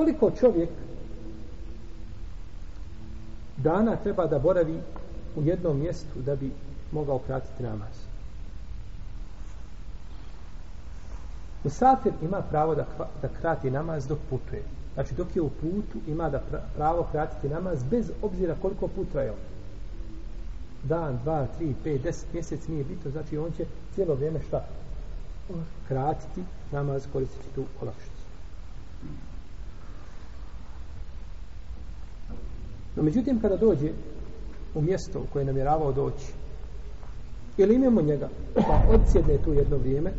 koliko čovjek dana treba da boravi u jednom mjestu da bi mogao kratiti namaz. Musafir ima pravo da, da krati namaz dok putuje. Znači dok je u putu ima da pravo kratiti namaz bez obzira koliko putra je on. Dan, dva, tri, pet, deset mjesec nije bito, znači on će cijelo vrijeme šta? Kratiti namaz koristiti tu olakšicu. No međutim, kada dođe u mjesto u koje je namjeravao doći, ili imamo njega, pa odsjedne tu jedno vrijeme,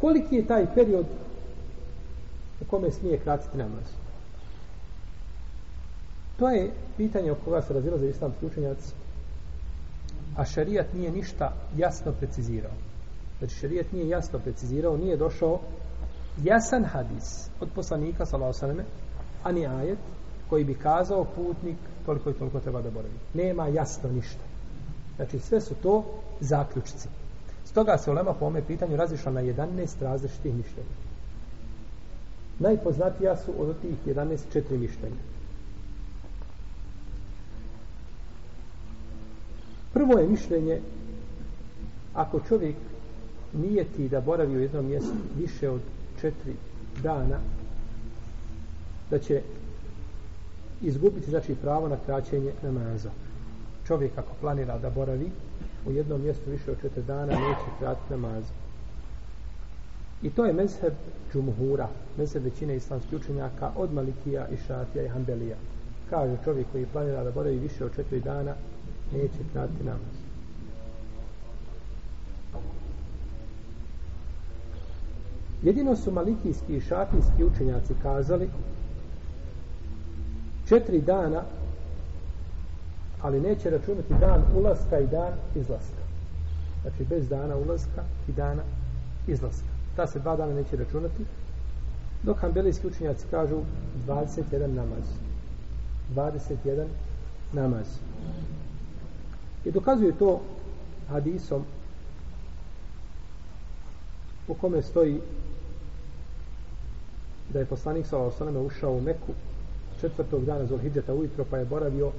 koliki je taj period u kome smije kratiti namaz? To je pitanje o koga se razilaze islamski učenjaci, a šarijat nije ništa jasno precizirao. Znači, šarijat nije jasno precizirao, nije došao jasan hadis od poslanika, salao saneme, ani ajet, koji bi kazao putnik toliko i toliko treba da boravi. Nema jasno ništa. Znači sve su to zaključci. Stoga se ulema po ome pitanju razišla na 11 različitih mišljenja. Najpoznatija su od tih 11 četiri mišljenja. Prvo je mišljenje ako čovjek nije ti da boravi u jednom mjestu više od četiri dana da će izgubiti znači pravo na kraćenje namaza. Čovjek ako planira da boravi u jednom mjestu više od četiri dana neće krati namaz. I to je mezheb džumuhura, mezheb većine islamskih učenjaka od Malikija i Šafija i Hanbelija. Kaže čovjek koji planira da boravi više od četiri dana neće krati namaz. Jedino su malikijski i šafijski učenjaci kazali četiri dana ali neće računati dan ulaska i dan izlaska znači bez dana ulaska i dana izlaska ta se dva dana neće računati dok hambelijski učenjaci kažu 21 namaz 21 namaz i dokazuje to hadisom u kome stoji da je poslanik sa osaname ušao u Meku četvrtog dana Zulhidžeta ujutro pa je boravio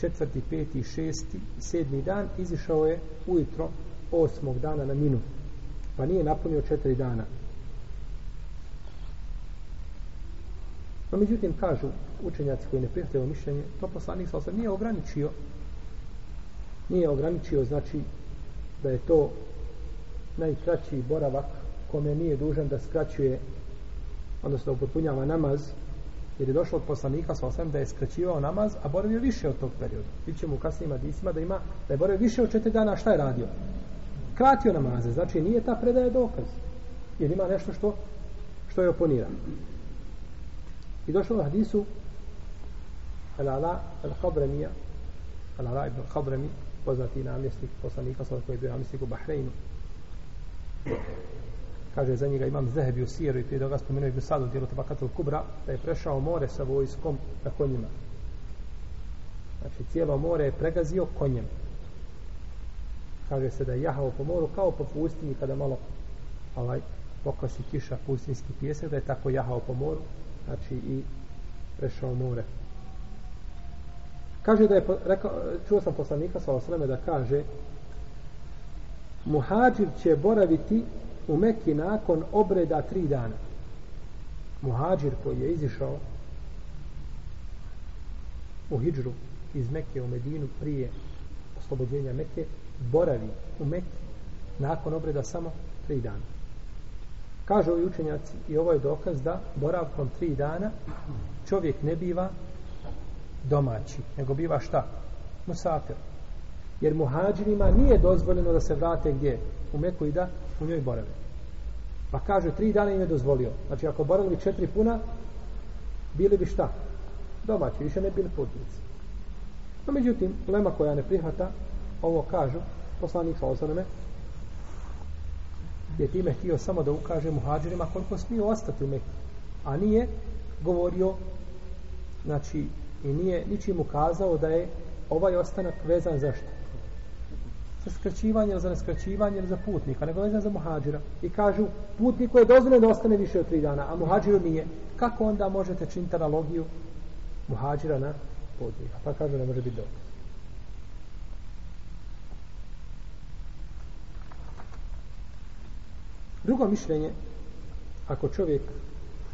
četvrti, peti, šesti, sedmi dan izišao je ujutro osmog dana na minu pa nije napunio četiri dana no međutim kažu učenjaci koji ne prijateljaju mišljenje to poslanik sa osam nije ograničio nije ograničio znači da je to najkraći boravak kome nije dužan da skraćuje odnosno upotpunjava namaz jer je došlo od poslanika sa osam da je skraćivao namaz, a boravio više od tog perioda. Viće mu u kasnijim adisima da ima, da je boravio više od četiri dana, šta je radio? Kratio namaze, znači nije ta predaja dokaz, jer ima nešto što, što je oponira. I došlo u hadisu Al-Ala Al-Khabremija Al-Ala ibn Khabremi, poznati namjestnik poslanika sa koji je bio namjestnik u Bahreinu kaže za njega imam zehebi u sjeru i prije da ga spomenu Ibn Sadu djelu Tabakatul Kubra da je prešao more sa vojskom na konjima znači cijelo more je pregazio konjem kaže se da je jahao po moru kao po pustinji kada malo ovaj, pokosi kiša pustinski pjesak da je tako jahao po moru znači i prešao more kaže da je rekao, čuo sam poslanika sa osreme da kaže muhađir će boraviti u Mekki nakon obreda tri dana. Muhađir koji je izišao u Hidžru iz Mekke u Medinu prije oslobođenja Mekke boravi u Mekki nakon obreda samo tri dana. Kažu i učenjaci i ovo je dokaz da boravkom tri dana čovjek ne biva domaći, nego biva šta? Musafir. Jer muhađirima nije dozvoljeno da se vrate gdje? U Meku i da u njoj boravi. Pa kaže, tri dana im je dozvolio. Znači, ako boravili četiri puna, bili bi šta? Domaći, više ne bili putnici. No, međutim, lema koja ne prihvata, ovo kažu, poslanik sa ozorome, je time htio samo da ukaže muhađirima koliko smiju ostati u Mekiju. A nije govorio, znači, i nije ničim ukazao da je ovaj ostanak vezan za što? za skraćivanje ili za neskraćivanje ili za putnika, nego vezan za muhađira. I kažu, putniku je dozvoljeno da ostane više od tri dana, a muhađiru nije. Kako onda možete činiti analogiju muhađira na putnika? Pa kažu, ne može biti dobro. Drugo mišljenje, ako čovjek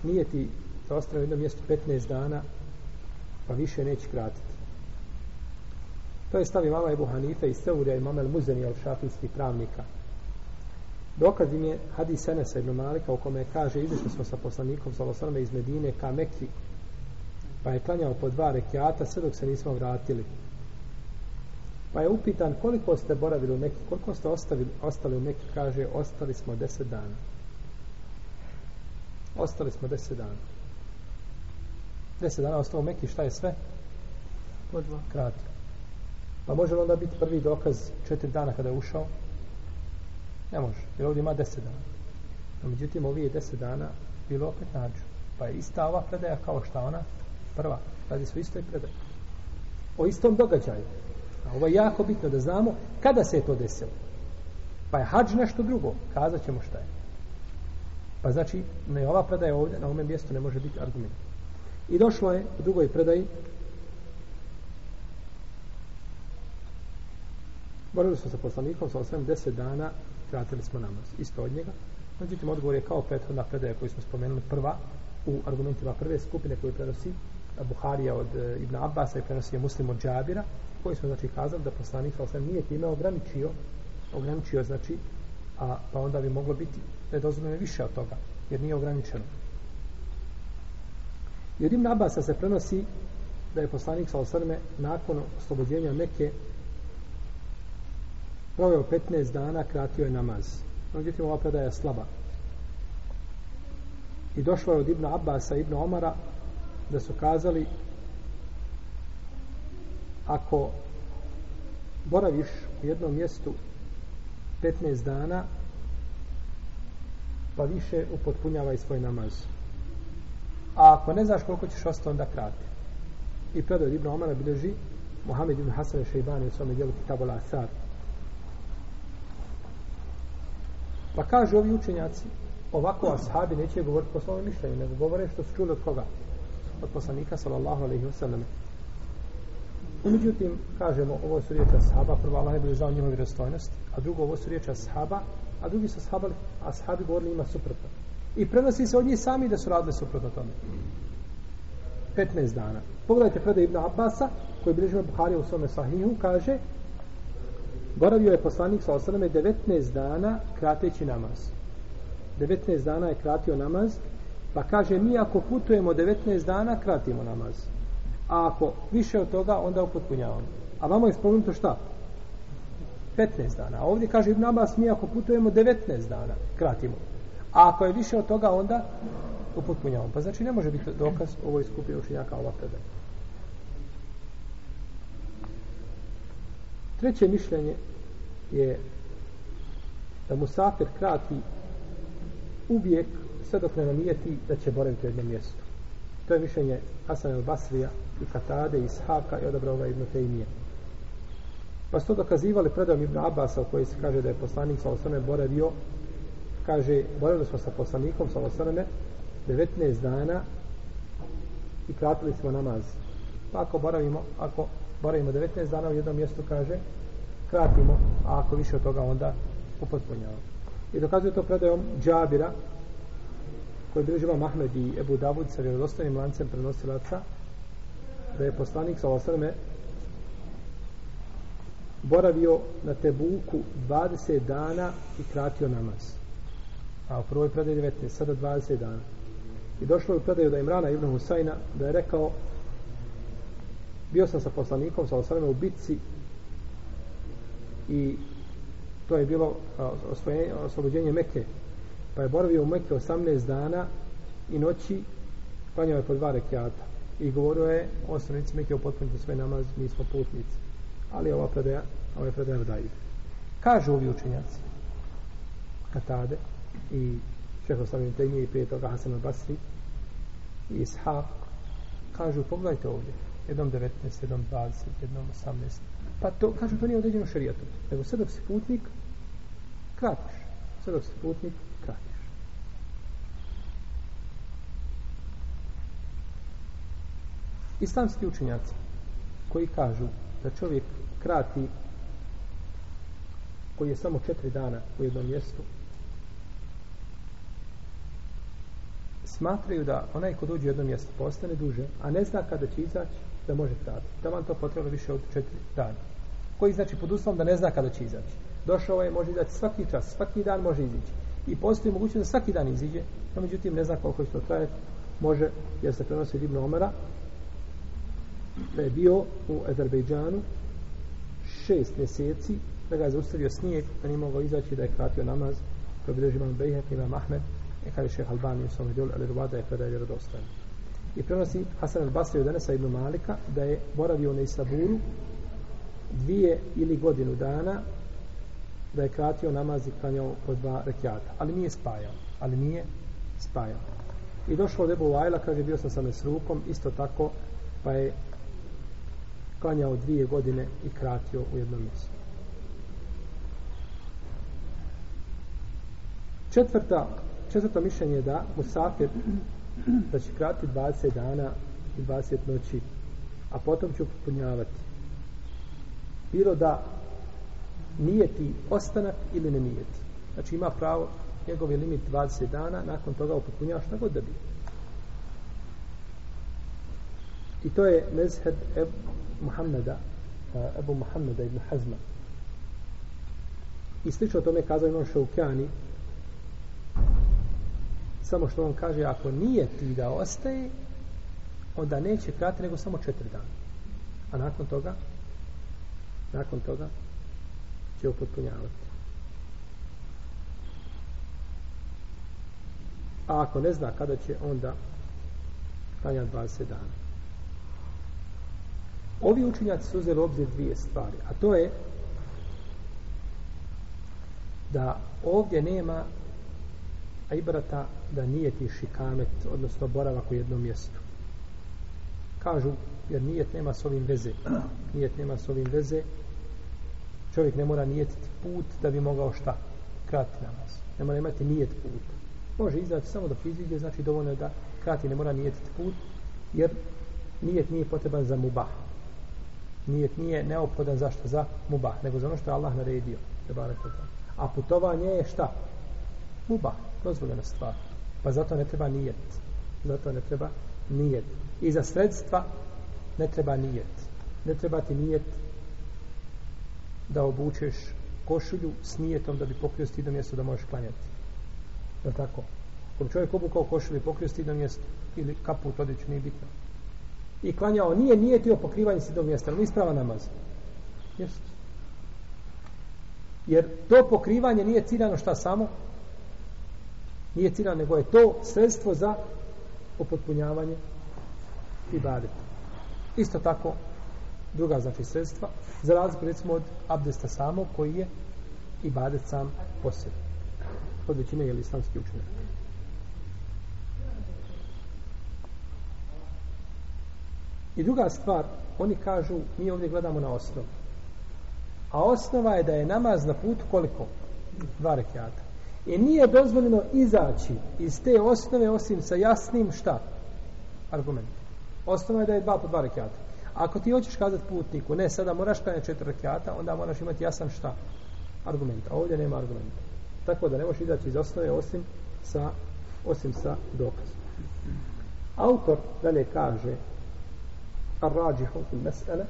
nije ti da ostane u jednom mjestu 15 dana, pa više neće kratiti. To je stav imama Ebu Hanife i Seurija i Mamel Muzeni al šafijskih pravnika. Dokaz im je hadis Enesa ibn Malika u kome kaže izišli smo sa poslanikom Salosarme iz Medine ka Mekki pa je klanjao po dva rekiata sve dok se nismo vratili. Pa je upitan koliko ste boravili u Mekki, koliko ste ostavili, ostali u Mekki, kaže ostali smo deset dana. Ostali smo deset dana. Deset dana ostao u Mekki, šta je sve? Po dva. Kratko. Pa može li onda biti prvi dokaz četiri dana kada je ušao? Ne može, jer ovdje ima deset dana. A međutim, ovdje je deset dana bilo opet nađu. Pa je ista ova predaja kao šta ona prva. Radi su istoj predaji. O istom događaju. A ovo je jako bitno da znamo kada se je to desilo. Pa je hađ nešto drugo. Kazat ćemo šta je. Pa znači, ne ova predaja ovdje, na ovom mjestu ne može biti argument. I došlo je u drugoj predaji, Borili smo sa poslanikom, sa osvijem deset dana kratili smo namaz, isto od njega. Međutim, odgovor je kao prethodna predaja koju smo spomenuli prva, u argumentima prve skupine koju prenosi Buharija od e, Ibn Abbasa i prenosi je Muslim od Džabira, koji smo znači kazali da poslanik sa osvijem nije time ograničio, ograničio znači, a, pa onda bi moglo biti nedozvoljeno više od toga, jer nije ograničeno. Jer Ibn Abbasa se prenosi da je poslanik sa osvijem nakon oslobođenja neke proveo 15 dana, kratio je namaz. Međutim, ova predaja je slaba. I došlo je od Ibn Abbasa i Ibn Omara da su kazali ako boraviš u jednom mjestu 15 dana, pa više upotpunjavaj svoj namaz. A ako ne znaš koliko ćeš ostati, onda krati. I predaj od Ibn Omara bileži Mohamed ibn Hasan Šeibani u svome dijelu Kitabu La Asar. Pa kažu ovi učenjaci, ovako ashabi neće govoriti po svojom mišljenju, nego govore što su čuli od koga? Od poslanika, sallallahu alaihi wa sallam. Međutim, kažemo, ovo su riječi ashaba, prvo Allah je bilo znao njihovi restojnosti, a drugo, ovo su riječi ashaba, a drugi su ashabali, ashabi govorili ima suprotno. I prenosi se od njih sami da su radili suprotno tome. 15 dana. Pogledajte predaj Ibn Abbasa, koji bilježi Buhari u svome sahihu, kaže, Boravio je poslanik sa osrame 19 dana krateći namaz. 19 dana je kratio namaz, pa kaže mi ako putujemo 19 dana, kratimo namaz. A ako više od toga, onda upotpunjavamo. A vamo je spomenuto šta? 15 dana. A ovdje kaže namaz mi ako putujemo 19 dana, kratimo. A ako je više od toga, onda upotpunjavamo. Pa znači ne može biti dokaz ovoj skupi učenjaka ova predaja. Treće mišljenje je da musafir krati uvijek sve dok ne namijeti da će boraviti u jednom mjestu. To je mišljenje Hasan el Basrija i Katade i Ishaka i odabra ova Ibn Tejmije. Pa su to dokazivali predom Ibn Abasa u kojoj se kaže da je poslanik sa osrme boravio kaže, boravili smo sa poslanikom sa osrme 19 dana i kratili smo namaz. Pa ako boravimo, ako boravimo 19 dana u jednom mjestu, kaže, kratimo, a ako više od toga, onda upotpunjavamo. I dokazuje to predajom Džabira, koji je bilo Mahmed i Ebu Davud sa vjerodostojnim lancem prenosilaca, da je poslanik sa osrme boravio na Tebuku 20 dana i kratio namaz. A u prvoj predaj 19, sada 20 dana. I došlo je u predaju da Imrana Ibn Husajna da je rekao bio sam sa poslanikom sa osvrame u bitci i to je bilo osvojenje, oslobođenje Meke pa je boravio u Meke 18 dana i noći klanjao je po dva rekiata i govorio je o stranici Meke u potpunju sve namaz mi smo putnici ali ova predaja, ova predaja daje kažu ovi učenjaci Katade i Čeho Slavim Tegnije i prije toga Hasan al-Basri i Ishaq kažu pogledajte ovdje jednom 19, jednom 20, jednom 18. Pa to, kažu, to nije određeno šarijetom. Nego sad dok si putnik, kratiš. Sad dok si putnik, kratiš. Islamski učenjaci koji kažu da čovjek krati koji je samo četiri dana u jednom mjestu smatraju da onaj ko dođe u jedno mjesto postane duže, a ne zna kada će izaći, da može tratiti. Da vam to potrebno više od četiri dana. Koji znači pod uslovom da ne zna kada će izaći. Došao je, može izaći svaki čas, svaki dan može izići. I postoji mogućnost da svaki dan iziđe, no međutim ne zna koliko će to trajati. Može, jer se prenosi Ibn Omara, da je bio u Azerbejdžanu šest mjeseci, da ga je zaustavio snijeg, da nije mogao izaći, da je kratio namaz, kao bi režim Ahmed, i e, kada je šeha Albani u svom djelu, ali rubada je kada je vjerodostajno i prenosi Hasan al-Basri od Anasa ibn Malika da je boravio na Isaburu dvije ili godinu dana da je kratio namaz i klanjao po dva rekiata, ali nije spajao, ali nije spajao. I došao od Ebu Vajla, kaže, bio sam sa Mesrukom, isto tako, pa je klanjao dvije godine i kratio u jednom mjestu. Četvrta, četvrto mišljenje je da Musafir da će krati 20 dana i 20 noći a potom ću popunjavati bilo da nije ti ostanak ili ne nije ti znači ima pravo njegov je limit 20 dana nakon toga upopunjava šta god da bi i to je mezhed Ebu Muhammeda eh, Ebu Muhammeda ibn Hazma i slično tome kazao imam Šaukjani samo što on kaže ako nije ti da ostaje onda neće krati nego samo četiri dana a nakon toga nakon toga će upotpunjavati a ako ne zna kada će onda kanja 20 dana ovi učinjaci su uzeli obzir dvije stvari a to je da ovdje nema a ibrata da nije ti šikamet, odnosno boravak u jednom mjestu. Kažu, jer nijet nema s ovim veze. Nijet nema s ovim veze. Čovjek ne mora nijetiti put da bi mogao šta? Krati namaz. Ne mora imati nijet put. Može izaći samo do fizike, znači dovoljno je da krati, ne mora nijetiti put, jer nijet nije potreban za mubah. Nijet nije neophodan zašto? Za mubah, nego za ono što je Allah naredio. A putovanje je šta? muba, dozvoljena stvar. Pa zato ne treba nijet. Zato ne treba nijet. I za sredstva ne treba nijet. Ne treba ti nijet da obučeš košulju s nijetom da bi pokrio stidno mjesto da možeš klanjati. Je li tako? Ako bi čovjek obukao košulju i pokrio stidno mjesto ili kaput odjeću, nije bitno. I klanjao, nije nijetio pokrivanje stidno mjesta, ali isprava namaz. Jesu. Jer to pokrivanje nije ciljano šta samo? nije cilja, nego je to sredstvo za upotpunjavanje i badeta. Isto tako, druga znači sredstva, za razliku recimo od abdesta samo, koji je i badet sam posebno. Od većine je islamski učenjak. I druga stvar, oni kažu, mi ovdje gledamo na osnovu. A osnova je da je namaz na putu koliko? Dva rekiata. I nije dozvoljeno izaći iz te osnove osim sa jasnim šta? Argument. Osnova je da je dva po dva rekiata. Ako ti hoćeš kazati putniku, ne, sada moraš kanja četiri rekiata, onda moraš imati jasan šta? Argument. A ovdje nema argumenta. Tako da ne možeš izaći iz osnove osim sa, osim sa dokazom. Autor dalje kaže Ar-rađihu fil mes'ele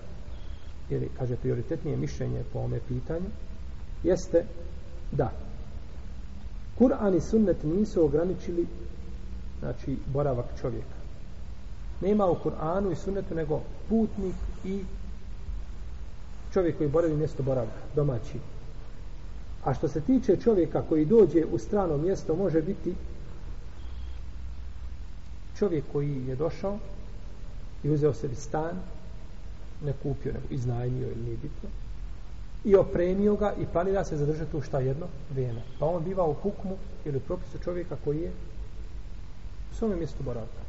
ili kaže prioritetnije mišljenje po ome pitanju jeste da Kur'an i sunnet nisu ograničili znači boravak čovjeka. Nema u Kur'anu i sunnetu nego putnik i čovjek koji boravi mjesto boravka, domaći. A što se tiče čovjeka koji dođe u strano mjesto, može biti čovjek koji je došao i uzeo sebi stan, ne kupio, ne iznajmio ili nije bitno, i opremio ga i planira se zadržati u šta jedno vrijeme. Pa on biva u hukmu ili u propisu čovjeka koji je u svom mjestu boravka.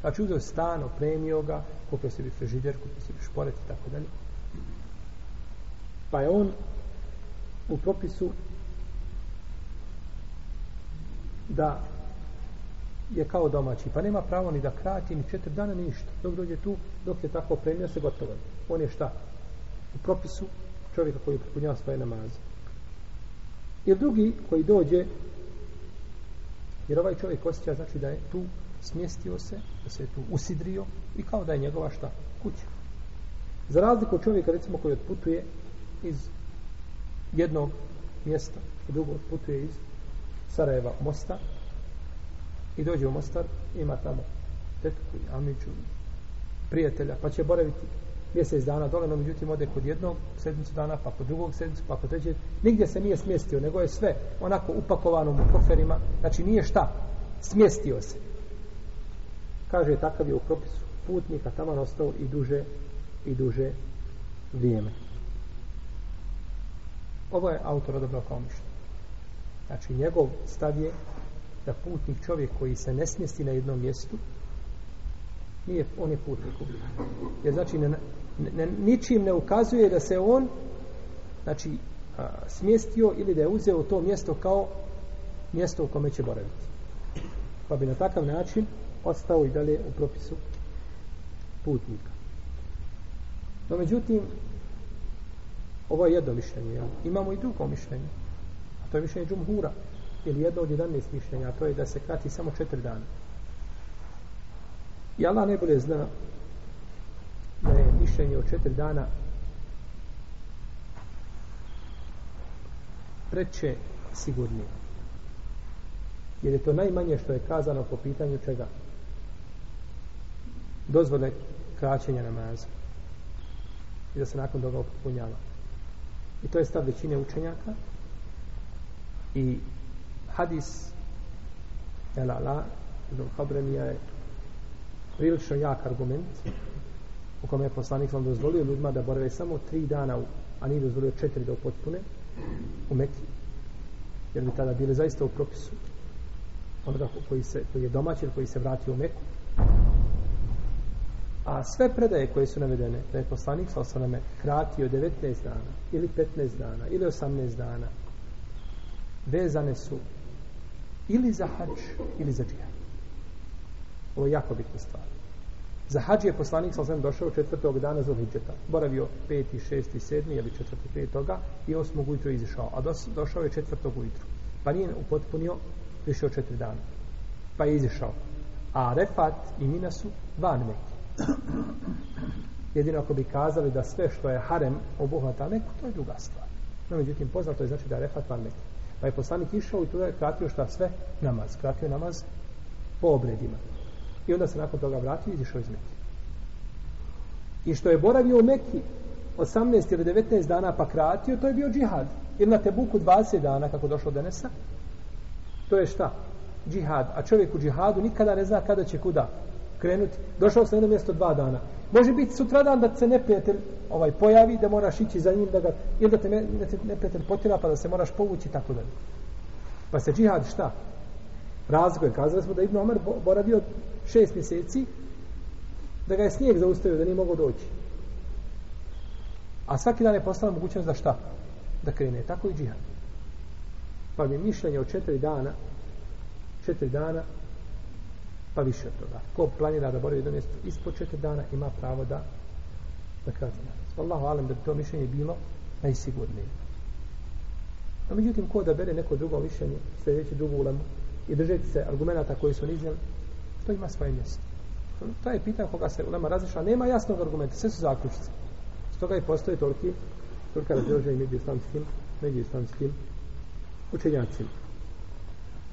Znači uzeo stan, opremio ga, kupio sebi frižider, kupio sebi šporet i tako dalje. Pa je on u propisu da je kao domaći, pa nema pravo ni da krati, ni četiri dana, ništa. Dok dođe tu, dok je tako opremio, se gotovo. On je šta? U propisu čovjeka koji upotpunja svoje namaze. I drugi koji dođe, jer ovaj čovjek osjeća znači da je tu smjestio se, da se je tu usidrio i kao da je njegova šta kuća. Za razliku od čovjeka recimo koji odputuje iz jednog mjesta, a drugo odputuje iz Sarajeva mosta i dođe u Mostar, ima tamo tetku, amiću, prijatelja, pa će boraviti mjesec dana dole, no međutim ode kod jednog sedmicu dana, pa kod drugog sedmicu, pa kod trećeg. Nigdje se nije smjestio, nego je sve onako upakovano u koferima. Znači nije šta, smjestio se. Kaže, takav je u propisu putnika, tamo ostao i duže, i duže vrijeme. Ovo je autor odobrao kao mišlje. Znači, njegov stav je da putnik čovjek koji se ne smjesti na jednom mjestu, nije, on je putnik. Jer znači, ne, ne, ničim ne ukazuje da se on znači a, smjestio ili da je uzeo to mjesto kao mjesto u kome će boraviti pa bi na takav način ostao i dalje u propisu putnika no međutim ovo je jedno mišljenje ja. imamo i drugo mišljenje a to je mišljenje džumhura ili jedno od 11 mišljenja a to je da se krati samo četiri dana i Allah najbolje zna mišljenje o četiri dana preće sigurnije. Jer je to najmanje što je kazano po pitanju čega? Dozvole kraćenja namaza. I da se nakon toga opopunjava. I to je stav većine učenjaka. I hadis El Ala, Ibn Habremija je prilično jak argument u kome je poslanik sam dozvolio ljudima da borave samo tri dana u, a nije dozvolio četiri da upotpune u Meki jer bi tada bili zaista u propisu onoga koji, se, koji je domaći ili koji se vratio u Meku a sve predaje koje su navedene da je poslanik sa osaname kratio 19 dana ili 15 dana ili 18 dana vezane su ili za hač ili za džihad ovo je jako bitna stvar Za hađ je poslanik sa osvijem došao četvrtog dana za Hidžeta. Boravio peti, šesti, sedmi, ili četvrti, petoga, i osmog ujutru izišao. A dos, došao je četvrtog ujutru. Pa nije upotpunio više od četiri dana. Pa je izišao. A Refat i Mina su van Mekke. Jedino ako bi kazali da sve što je harem obuhvata Meku, to je druga stvar. No, međutim, poznato je znači da je Refat van Mekke. Pa je poslanik išao i tu je kratio šta sve? Namaz. Kratio namaz po obredima. I onda se nakon toga vratio i izišao iz Mekije. I što je boravio u Mekiji 18 ili 19 dana pa kratio, to je bio džihad. Ili na Tebuku 20 dana, kako došlo denesa, to je šta? Džihad. A čovjek u džihadu nikada ne zna kada će kuda krenuti. Došao sam na jedno mjesto dva dana. Može biti sutradan da se neprijatelj ovaj, pojavi, da moraš ići za njim, da ga, ili da te neprijatelj potira pa da se moraš povući, tako da. Pa se džihad šta? Razgoj. Kazali smo da Ibn Omer boravio šest mjeseci, da ga je snijeg zaustavio, da nije mogao doći. A svaki dan je postala mogućnost da šta? Da krene. Tako i džihad. Pa mi mišljenje o četiri dana, četiri dana, pa više od toga. Ko planira da boravi u mjestu ispod četiri dana, ima pravo da da kaže namaz. Allahu alam da bi to mišljenje bilo najsigurnije. A međutim, ko da bere neko drugo mišljenje, sljedeći drugu ulemu i držeti se argumenta koji su nizjeli, to ima svoje mjesto. Hm? To je pitanje koga se ulema razlišla. Nema jasnog argumenta, sve su zaključice. Stoga i postoje toliki, toliko razdjeđenje među islamskim, među islamskim učenjacima.